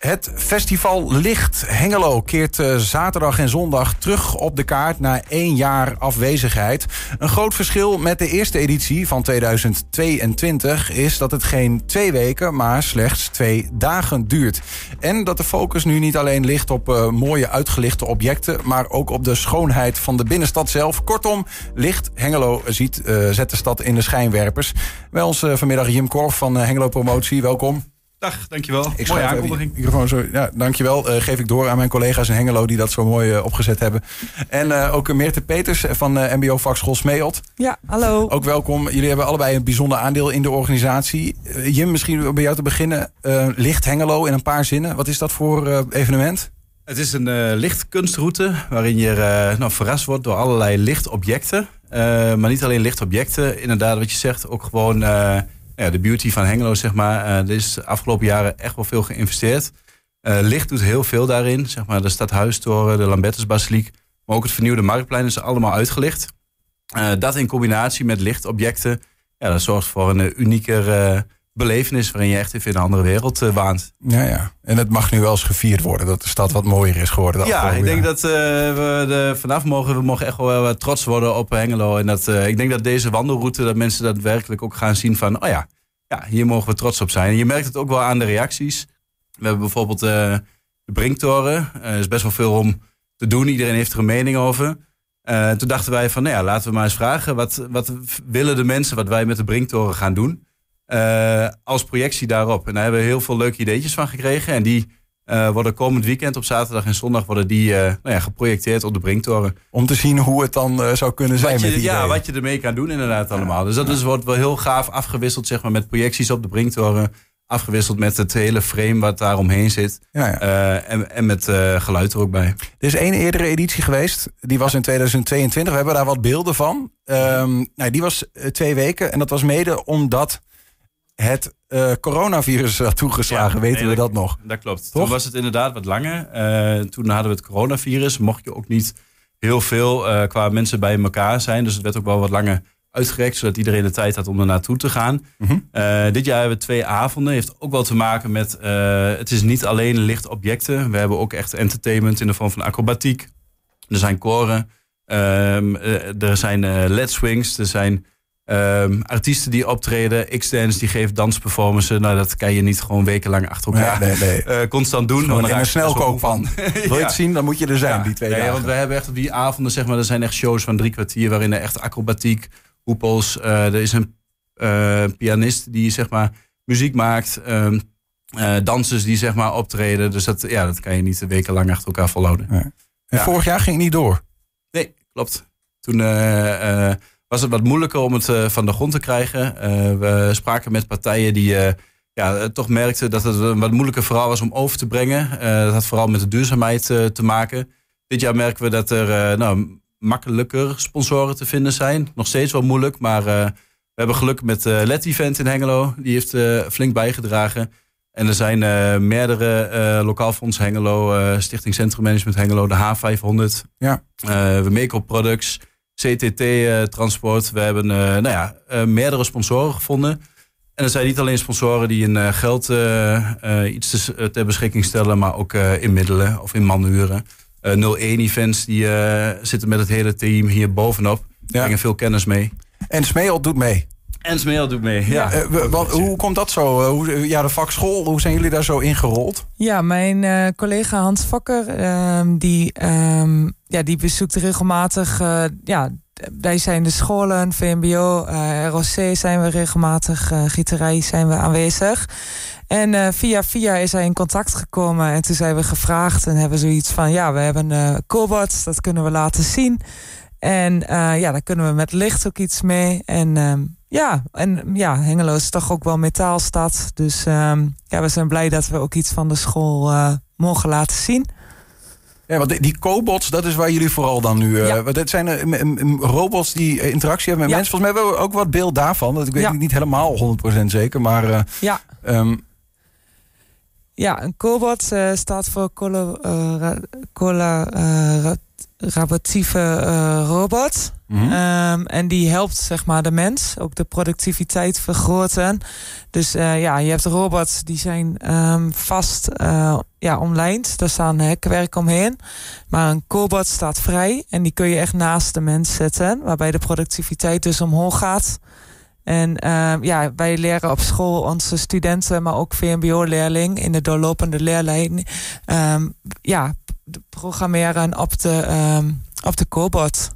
Het festival Licht Hengelo keert uh, zaterdag en zondag terug op de kaart na één jaar afwezigheid. Een groot verschil met de eerste editie van 2022 is dat het geen twee weken, maar slechts twee dagen duurt. En dat de focus nu niet alleen ligt op uh, mooie uitgelichte objecten, maar ook op de schoonheid van de binnenstad zelf. Kortom, Licht Hengelo ziet, uh, zet de stad in de schijnwerpers. Bij ons vanmiddag Jim Korf van Hengelo Promotie, welkom. Dag, dankjewel. Ik Mooie aankondiging. Microfoon zo, ja, dankjewel. Uh, geef ik door aan mijn collega's in Hengelo die dat zo mooi uh, opgezet hebben. En uh, ook Meerte Peters van MBO Vakschool Smeelt. Ja, hallo. Ook welkom. Jullie hebben allebei een bijzonder aandeel in de organisatie. Jim, misschien bij jou te beginnen. licht Hengelo in een paar zinnen. Wat is dat voor evenement? Het is een lichtkunstroute waarin je nou, verrast wordt door allerlei lichtobjecten. maar niet alleen lichtobjecten, inderdaad wat je zegt, ook gewoon ja, de beauty van Hengelo, zeg maar. Uh, er is de afgelopen jaren echt wel veel geïnvesteerd. Uh, licht doet heel veel daarin. Zeg maar, de Stadhuistoren, de Lambertusbasiliek. Maar ook het vernieuwde Marktplein is allemaal uitgelicht. Uh, dat in combinatie met lichtobjecten. Ja, dat zorgt voor een unieker belevenis waarin je echt even in een andere wereld waant. Ja, ja. En het mag nu wel eens gevierd worden dat de stad wat mooier is geworden. Ja, ik denk dat we de, vanaf mogen we mogen echt wel wat trots worden op Hengelo. En dat, ik denk dat deze wandelroute, dat mensen daadwerkelijk ook gaan zien van, oh ja, ja, hier mogen we trots op zijn. je merkt het ook wel aan de reacties. We hebben bijvoorbeeld uh, de Brinktoren. Er is best wel veel om te doen. Iedereen heeft er een mening over. Uh, toen dachten wij van, nou ja, laten we maar eens vragen. Wat, wat willen de mensen wat wij met de Brinktoren gaan doen? Uh, als projectie daarop. En daar hebben we heel veel leuke ideetjes van gekregen. En die uh, worden komend weekend op zaterdag en zondag worden die uh, nou ja, geprojecteerd op de Brinktoren. Om te zien hoe het dan uh, zou kunnen zijn. Wat je, met die ja, wat je ermee kan doen inderdaad allemaal. Dus dat is, wordt wel heel gaaf afgewisseld zeg maar, met projecties op de Brinktoren. Afgewisseld met het hele frame wat daar omheen zit. Ja, ja. en, en met geluid er ook bij. Er is één eerdere editie geweest. Die was in 2022. We hebben daar wat beelden van. Um, nou, die was twee weken. En dat was mede omdat het uh, coronavirus had toegeslagen. Weten we dat nog? Dat klopt. Toch? Toen was het inderdaad wat langer. Uh, toen hadden we het coronavirus. Mocht je ook niet heel veel uh, qua mensen bij elkaar zijn. Dus het werd ook wel wat langer uitgerekt. Zodat iedereen de tijd had om er naartoe te gaan. Mm -hmm. dit jaar hebben we twee avonden. Heeft ook wel te maken met... het is niet alleen lichtobjecten. We hebben ook echt entertainment in de vorm van acrobatiek. Er zijn koren. Ehm, er zijn led swings. Er zijn... Um, artiesten die optreden, X-Dance die geeft dansperformances. Nou, dat kan je niet gewoon wekenlang achter elkaar nee, nee, nee. Uh, constant doen. Gewoon in een snelkooppan. Wil je het zien, dan moet je er zijn, ja. die twee dagen. Ja, want we hebben echt op die avonden, zeg maar, er zijn echt shows van drie kwartier... waarin er echt acrobatiek, hoepels... Uh, er is een uh, pianist die, zeg maar, muziek maakt... Um, dansers die, zeg maar, optreden. Dus dat, ja, dat kan je niet wekenlang achter elkaar volhouden. En vorig jaar ging het niet door? Nee, klopt. Toen was het wat moeilijker om het uh, van de grond te krijgen. Uh, we spraken met partijen die uh, ja, toch merkten dat het een wat moeilijker verhaal was om over te brengen. dat had vooral met de duurzaamheid te maken. Dit jaar merken we dat er nou, makkelijker sponsoren te vinden zijn. Nog steeds wel moeilijk, maar we hebben geluk met Let Event in Hengelo. Die heeft flink bijgedragen. En er zijn meerdere lokaal fonds Hengelo, Stichting Centrum Management Hengelo, de H500, ja. we Makeup Products. CTT-transport. Eh, we hebben eh, nou ja, eh, meerdere sponsoren gevonden. En er zijn niet alleen sponsoren die in geld iets te, ter beschikking stellen, maar ook in middelen of in manuren. 01 events die zitten met het hele team hier bovenop. Ja. Brengen veel kennis mee. En Smeel doet mee. En Smeel doet mee, ja. ja. wat, hoe komt dat zo? Hoe, ja, de vakschool, hoe zijn jullie daar zo ingerold? Ja, mijn uh, collega Hans Vakker, uh, die, um, ja, die bezoekt regelmatig... Uh, ja, wij zijn de scholen, VMBO, ROC zijn we regelmatig, gieterij zijn we aanwezig. En via via is hij in contact gekomen en toen zijn we gevraagd en hebben zoiets van... ja, we hebben een cobots, dat kunnen we laten zien... En ja, daar kunnen we met licht ook iets mee. En ehm, ja, en ja, Hengelo is toch ook wel metaalstad. Dus um, ja, we zijn blij dat we ook iets van de school uh, mogen laten zien. Ja, want die, cobots, dat is waar jullie vooral dan nu... Uh, ja. Zijn uh, robots die interactie hebben met mensen. Volgens mij hebben we ook wat beeld daarvan. Dat ik weet ja. niet helemaal 100% zeker, maar... ja. Um, Ja, een cobot uh, staat voor collaboratieve uh, robot. Mm -hmm. um, en die helpt zeg maar de mens ook de productiviteit vergroten. Dus uh, ja, je hebt robots die zijn um, vast uh, ja, omlijnd. Daar staan hekwerk omheen. Maar een cobot staat vrij en die kun je echt naast de mens zetten. Waarbij de productiviteit dus omhoog gaat. En uh, ja, wij leren op school onze studenten, maar ook VMBO-leerling in de doorlopende leerlijn, um, ja, programmeren op de, um, op de cobot.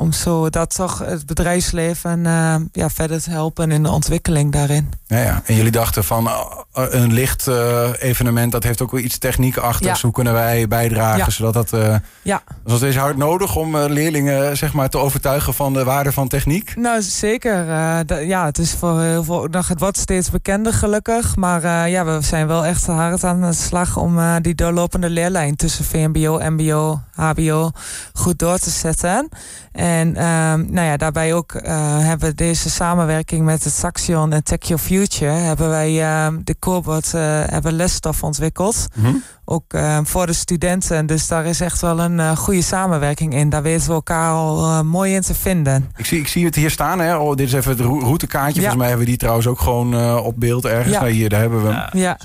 Om zo dat toch het bedrijfsleven uh, ja, verder te helpen in de ontwikkeling daarin. Ja, ja. En jullie dachten van uh, een licht uh, evenement, dat heeft ook wel iets techniek achter. Ja. Hoe kunnen wij bijdragen ja. zodat dat. ja. Was deze hard nodig om leerlingen zeg maar, te overtuigen van de waarde van techniek? Nou, zeker. ja, het is voor heel veel nog het wordt steeds bekender, gelukkig. Maar ja, we zijn wel echt hard aan de slag om die doorlopende leerlijn tussen VMBO, MBO, HBO goed door te zetten. En um, nou ja, daarbij ook uh, hebben we deze samenwerking met het Saxion en Tech Your Future hebben wij um, de Corbot uh, hebben lesstof ontwikkeld. Mm -hmm. Ook uh, voor de studenten. Dus daar is echt wel een uh, goede samenwerking in. Daar weten we elkaar al mooi in te vinden. Ik zie, ik zie het hier staan. Hè? Oh, dit is even het routekaartje. Ja. Volgens mij hebben we die trouwens ook gewoon op beeld ergens. Ja. Nou, hier, daar hebben we hem. Ja.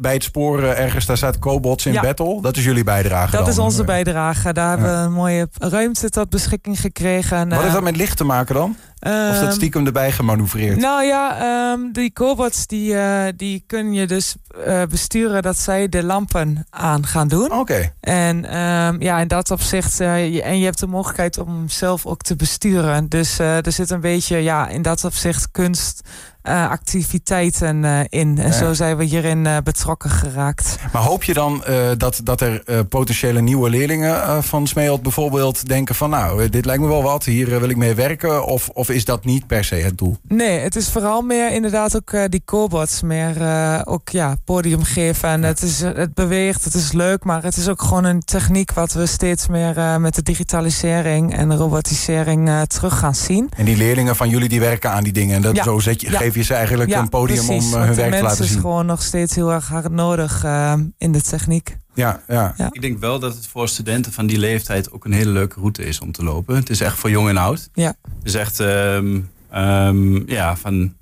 Bij het sporen ergens, daar staat Cobots in. Battle. Dat is jullie bijdrage Dat dan. is onze bijdrage. Daar hebben we een mooie ruimte tot beschikking gekregen. Wat heeft dat met licht te maken dan? Of dat stiekem erbij gemanoeuvreerd? Nou ja, um, die cobots die, uh, die kun je dus uh, besturen dat zij de lampen aan gaan doen. Oké. Okay. En um, ja, in dat opzicht, je, en je hebt de mogelijkheid om hem zelf ook te besturen. Dus er zit een beetje, ja, in dat opzicht kunst uh, activiteiten uh, in. En zo zijn we hierin uh, betrokken geraakt. Maar hoop je dan dat, dat er potentiële nieuwe leerlingen van Smeelt bijvoorbeeld denken van nou, dit lijkt me wel wat, hier wil ik mee werken? Of, of is dat niet per se het doel? Nee, het is vooral meer inderdaad ook die cobots, meer ook ja, podium geven. En het, is, het beweegt, het is leuk, maar het is ook gewoon een techniek wat we steeds meer met de digitalisering en de robotisering terug gaan zien. En die leerlingen van jullie die werken aan die dingen en dat ja. zo zet je, ja. geef je ze eigenlijk ja, een podium precies, om uh, hun werk te laten mensen zien. is gewoon nog steeds heel erg hard nodig uh, in de techniek. Ja, ja. Ja. Ik denk wel dat het voor studenten van die leeftijd ook een hele leuke route is om te lopen. Het is echt voor jong en oud. Ja. Het is echt um, um, ja, van,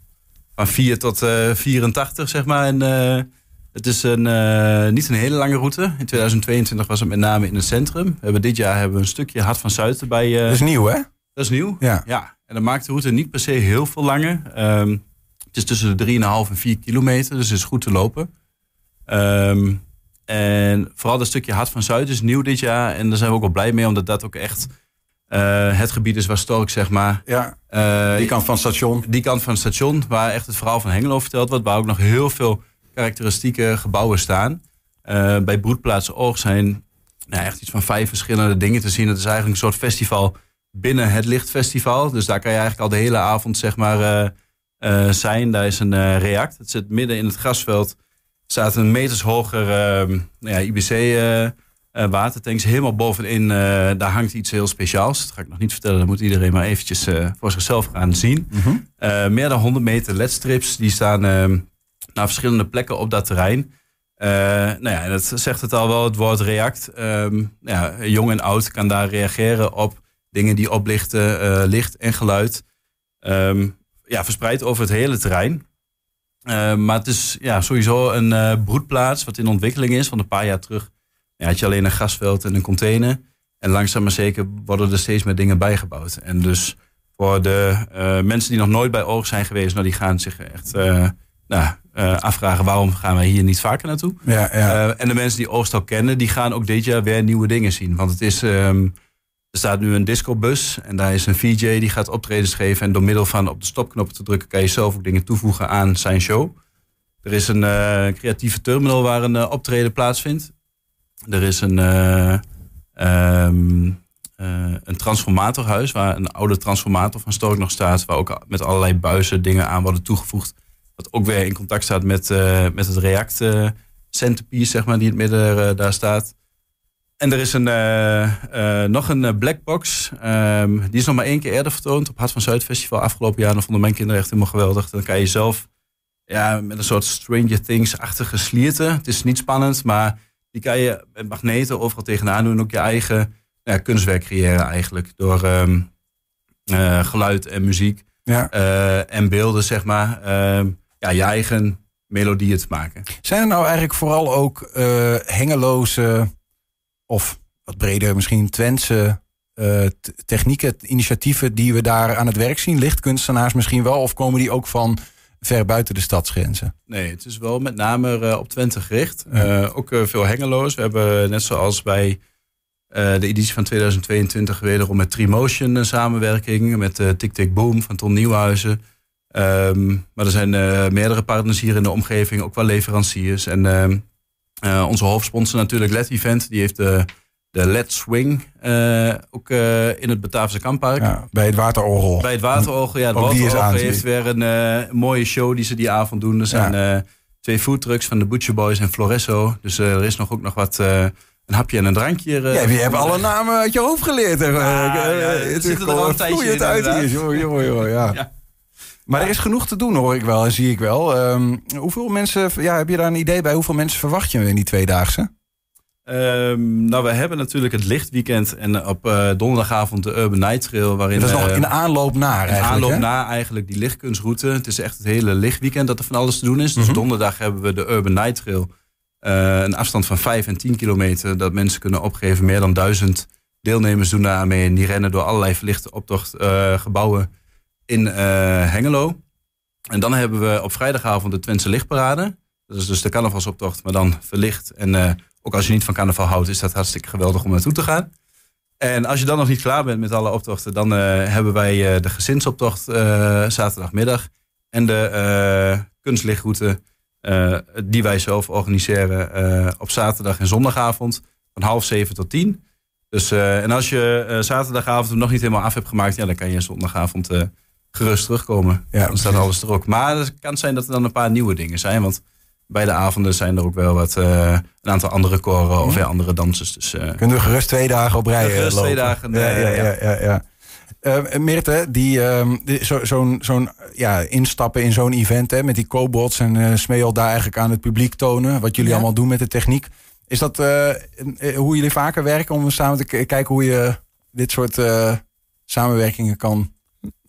van 4 tot uh, 84, zeg maar. En, uh, het is een, uh, niet een hele lange route. In 2022 was het met name in het centrum. We hebben dit jaar hebben we een stukje Hart van Zuid erbij. Uh, Dat is nieuw, hè? Dat is nieuw. Ja. ja. En dat maakt de route niet per se heel veel langer. Um, het is tussen de 3,5 en 4 kilometer, dus het is goed te lopen. Um, en vooral dat stukje Hart van Zuid is nieuw dit jaar. En daar zijn we ook wel blij mee, omdat dat ook echt uh, het gebied is waar Stork, zeg maar... Ja, uh, die kant van het station. Die kant van het station, waar echt het verhaal van Hengelo verteld wordt. Waar ook nog heel veel karakteristieke gebouwen staan. Uh, bij Broedplaats Oog zijn nou, echt iets van vijf verschillende dingen te zien. Het is eigenlijk een soort festival binnen het Lichtfestival. Dus daar kan je eigenlijk al de hele avond zeg maar, zijn. Daar is een uh, react. Het zit midden in het grasveld. Staat een meters hoger ja, IBC watertanks. Helemaal bovenin, daar hangt iets heel speciaals. Dat ga ik nog niet vertellen. Dat moet iedereen maar eventjes voor zichzelf gaan zien. Mhm. meer dan 100 meter ledstrips. Die staan naar verschillende plekken op dat terrein. Uh, nou ja, dat zegt het al wel, het woord react. Um, ja, jong en oud kan daar reageren op dingen die oplichten, uh, licht en geluid. Um, ja, verspreid over het hele terrein. Uh, maar het is ja, sowieso een uh, broedplaats wat in ontwikkeling is. Want een paar jaar terug ja, had je alleen een gasveld en een container. En langzaam maar zeker worden er steeds meer dingen bijgebouwd. En dus voor de mensen die nog nooit bij Oog zijn geweest, nou, die gaan zich echt nou, afvragen waarom gaan wij hier niet vaker naartoe. Ja, ja. En de mensen die Oost al kennen, die gaan ook dit jaar weer nieuwe dingen zien. Want het is, um, er staat nu een discobus en daar is een VJ die gaat optredens geven. En door middel van op de stopknop te drukken kan je zelf ook dingen toevoegen aan zijn show. Er is een uh, creatieve terminal waar een optreden plaatsvindt. Er is een, um, een transformatorhuis waar een oude transformator van Stork nog staat. Waar ook met allerlei buizen dingen aan worden toegevoegd. Wat ook weer in contact staat met, met het React centerpiece, zeg maar, die in het midden daar staat. En er is een, nog een blackbox. Um, die is nog maar één keer eerder vertoond op Hart van Zuid Festival afgelopen jaar. En dat vonden mijn kinderen echt helemaal geweldig. Dan kan je zelf ja, met een soort Stranger Things-achtige slierte. Het is niet spannend, maar die kan je met magneten overal tegenaan doen. En ook je eigen ja, kunstwerk creëren eigenlijk. Door ehm, eh, geluid en muziek Ja. eh, en beelden, zeg maar. ehm, ja, je eigen melodieën te maken. Zijn er nou eigenlijk vooral ook eh hengeloze of wat breder misschien Twentse eh, technieken, initiatieven die we daar aan het werk zien? Lichtkunstenaars misschien wel? Of komen die ook van ver buiten de stadsgrenzen? Nee, het is wel met name eh, op Twente gericht. Ja. Eh, ook veel hengeloos. We hebben net zoals bij de editie van 2022 wederom met Trimotion een samenwerking. Met Tik Tik Boom van Ton Nieuwhuizen. Ehm, maar er zijn meerdere partners hier in de omgeving, ook wel leveranciers. En ehm, eh, onze hoofdsponsor natuurlijk LED Event. Die heeft de, de LED Swing eh, ook eh, in het Bataafse Kamppark. Ja, bij het waterorgel. Bij het Waterorgel, ja, het Ook Waterorgel heeft weer een eh, mooie show die ze die avond doen. Er zijn eh, twee foodtrucks van de Butcher Boys en Floresso. Dus eh, er is nog ook nog wat, eh, een hapje en een drankje. eh, Ja, je hebt alle namen uit je hoofd geleerd. Ja, Eh, ja, eh, het zitten er al een tijdje in, uit hier, jongen, jongen, jongen, ja. Ja. Maar er is genoeg te doen, hoor ik wel en zie ik wel. Ehm, hoeveel mensen, ja, heb je daar een idee bij? Hoeveel mensen verwacht je in die tweedaagse? Ehm, nou, we hebben natuurlijk het lichtweekend en op eh, donderdagavond de Urban Night Trail. Waarin, dat is nog eh, in de aanloop naar in eigenlijk. aanloop hè? na eigenlijk die lichtkunstroute. Het is echt het hele lichtweekend dat er van alles te doen is. Dus Mhm. donderdag hebben we de Urban Night Trail. Eh, een afstand van 5 en 10 kilometer dat mensen kunnen opgeven. Meer dan duizend deelnemers doen daar mee. En die rennen door allerlei verlichte optochtgebouwen gebouwen in eh, Hengelo. En dan hebben we op vrijdagavond de Twentse Lichtparade. Dat is dus de carnavalsoptocht, maar dan verlicht. En eh, ook als je niet van carnaval houdt, is dat hartstikke geweldig om naartoe te gaan. En als je dan nog niet klaar bent met alle optochten, dan eh, hebben wij de gezinsoptocht zaterdagmiddag. En de kunstlichtroute die wij zelf organiseren op zaterdag en zondagavond van half zeven tot tien. Dus, en als je zaterdagavond nog niet helemaal af hebt gemaakt, ja, dan kan je zondagavond gerust terugkomen. Ja, dan staat alles er ook. Maar het kan zijn dat er dan een paar nieuwe dingen zijn. Want bij de avonden zijn er ook wel wat, eh, een aantal andere koren of weer andere dansers. Dus, eh, Kunnen we gerust twee dagen op rij eh, Gerust lopen. twee dagen, Ja, eh, ja, ja. ja, ja. Eh, Meerte, die, ehm, die- zo- zo'n zo'n ja, instappen in zo'n event hè, met die cobots en eh Smeel daar eigenlijk aan het publiek tonen wat jullie Ja. allemaal doen met de techniek. Is dat eh, eh, hoe jullie vaker werken om samen te kijken hoe je dit soort eh, samenwerkingen kan?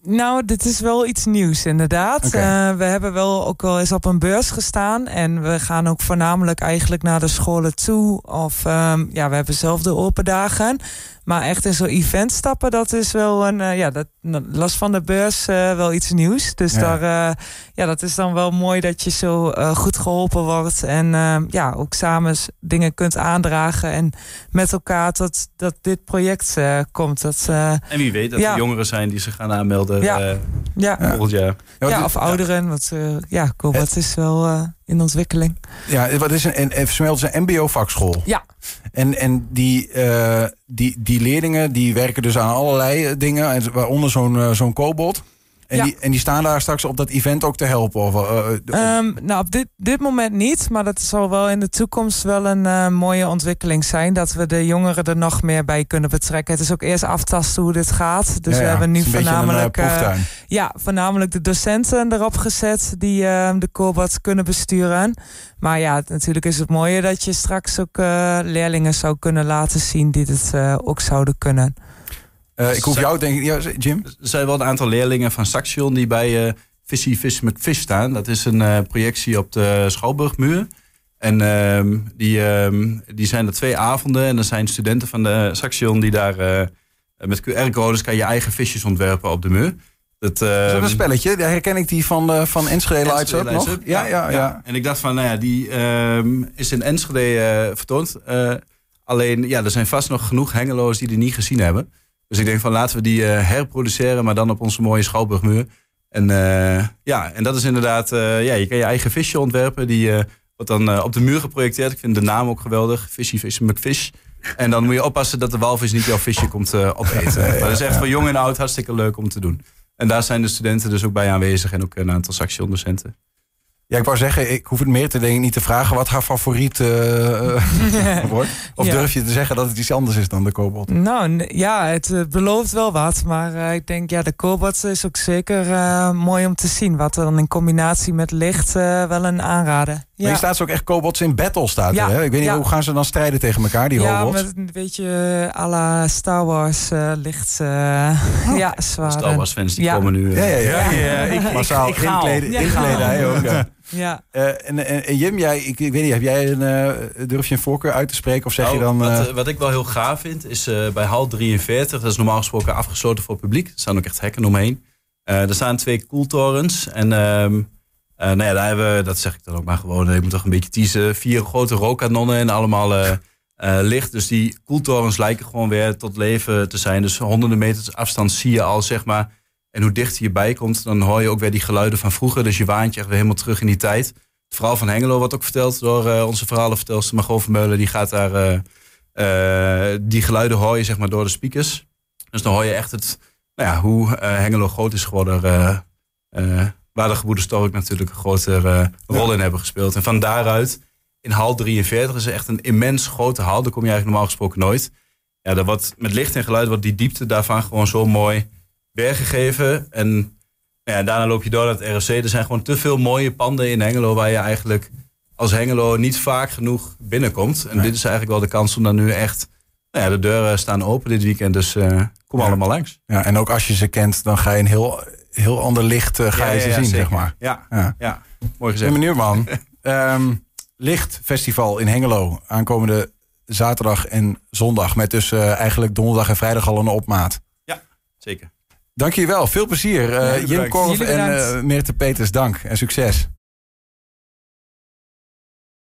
Nou, dit is wel iets nieuws, inderdaad. Eh, we hebben wel ook wel eens op een beurs gestaan. En we gaan ook voornamelijk eigenlijk naar de scholen toe. Of ehm, ja, we hebben zelf de open dagen. Maar echt in zo'n event stappen, dat is wel een, eh, ja, dat, last van de beurs eh, wel iets nieuws. Dus Ja. daar, eh, ja, dat is dan wel mooi dat je zo goed geholpen wordt. En ja, ook samen dingen kunt aandragen. En met elkaar tot dat dit project komt. Dat, en wie weet dat Ja. er jongeren zijn die zich gaan aanmelden Ja. Eh, ja. Ja. volgend jaar. Ja, Ja, wat- of ouderen. Want eh, ja, Cobalt is wel eh, in ontwikkeling. Ja, wat is een, en, en Smeelt is een mbo-vakschool. Ja. En, en die, eh, die, die leerlingen die werken dus aan allerlei eh, dingen, en waaronder zo'n eh, zo'n kobold. En, Ja. die, en die staan daar straks op dat event ook te helpen. Of, eh, eh, Ehm, nou, op dit, dit moment niet. Maar dat zal wel in de toekomst wel een eh, mooie ontwikkeling zijn. Dat we de jongeren er nog meer bij kunnen betrekken. Het is ook eerst aftasten hoe dit gaat. Dus ja, we hebben nu een een, voornamelijk... proeftuin. ja, voornamelijk de docenten erop gezet die eh, de Cobalt kunnen besturen. Maar ja, natuurlijk is het mooie dat je straks ook leerlingen zou kunnen laten zien die dit ook zouden kunnen. Eh, ik hoef jou denk ik... Ja, Jim? Er zijn wel een aantal leerlingen van Saxion die bij eh Visie Vis McFish staan. Dat is een eh, projectie op de Schouwburgmuur. En ehm, die, ehm, die zijn er twee avonden. En er zijn studenten van de Saxion die daar met QR-codes kan je eigen visjes ontwerpen op de muur. Dat, Is dat ehm, een spelletje? Daar herken ik die van, van Enschede Lights Up nog. Up, Ja, ja, ja. En ik dacht van, nou ja, die ehm, is in Enschede vertoond. Alleen, ja, er zijn vast nog genoeg hengeloos die die niet gezien hebben. Dus ik denk van, laten we die eh, herproduceren, maar dan op onze mooie Schouwburgmuur. En eh, ja, en dat is inderdaad, eh, ja, je kan je eigen visje ontwerpen. Die wordt dan op de muur geprojecteerd. Ik vind de naam ook geweldig. Fishy Fish McFish. En dan moet je oppassen dat de walvis niet jouw visje komt opeten. Maar dat is echt voor jong en oud hartstikke leuk om te doen. En daar zijn de studenten dus ook bij aanwezig en ook een aantal Saxion docenten. Ja, ik wou zeggen, ik hoef het meer te denken, niet te vragen wat haar favoriet uh, wordt. Of durf je te zeggen dat het iets anders is dan de kobold? Nou, ja, het belooft wel wat. Maar uh, ik denk, ja, de kobold is ook zeker uh, mooi om te zien. Wat er dan in combinatie met licht wel een aanraden. Ja. Maar je staat ze ook echt kobolds in battle, staat ja. er, hè? Ik weet niet, hoe gaan ze dan strijden tegen elkaar, die ja, robots? Ja, met een beetje à la Star Wars licht, oh. ja, zwaar. Star Wars fans, die komen nu... ja, ja, ja. ja, Ik, Massaal ik, ik, inkleden, inkleden, hij ook, ja. Ja. Uh, en, en, en, Jim, jij, ik, ik, weet niet, heb jij een, uh, durf je een voorkeur uit te spreken? Of zeg nou, je dan. Uh... Wat, wat, ik wel heel gaaf vind, is bij hal 43, dat is normaal gesproken afgesloten voor het publiek. Er staan ook echt hekken omheen. er staan twee koeltorens. En um, nou ja, daar hebben we, dat zeg ik dan ook maar gewoon, ik moet toch een beetje teasen. Vier grote rookkanonnen en allemaal licht. Dus die koeltorens lijken gewoon weer tot leven te zijn. Dus honderden meters afstand zie je al, zeg maar en hoe dichter je bij komt, dan hoor je ook weer die geluiden van vroeger. Dus je waant je echt weer helemaal terug in die tijd. Het verhaal van Hengelo wordt ook verteld door onze verhalenvertelster Margot Vermeulen. Die gaat daar, die geluiden hoor je zeg maar door de speakers. Dus dan hoor je echt het, nou ja, hoe Hengelo groot is geworden. Waar de gebroeders Stork natuurlijk een grote rol in hebben gespeeld. En van daaruit, in hal 43 is echt een immens grote hal. Daar kom je eigenlijk normaal gesproken nooit. Ja, dat wordt, met licht en geluid wordt die diepte daarvan gewoon zo mooi weergegeven. En ja, daarna loop je door naar het ROC. Er zijn gewoon te veel mooie panden in Hengelo waar je eigenlijk als Hengelo niet vaak genoeg binnenkomt. En dit is eigenlijk wel de kans om dan nu echt... Nou ja, de deuren staan open dit weekend, dus uh, kom allemaal langs. Ja, en ook als je ze kent, dan ga je een heel, heel ander licht uh, ga je ze zien, zeg maar. Ja, ja. mooi gezegd. Meneer man, um, Lichtfestival in Hengelo aankomende zaterdag en zondag. Met dus uh, eigenlijk donderdag en vrijdag al een opmaat. Ja, zeker. Dank je wel. Veel plezier. Uh, Jim Korf en uh, Meerte Peters, dank en succes.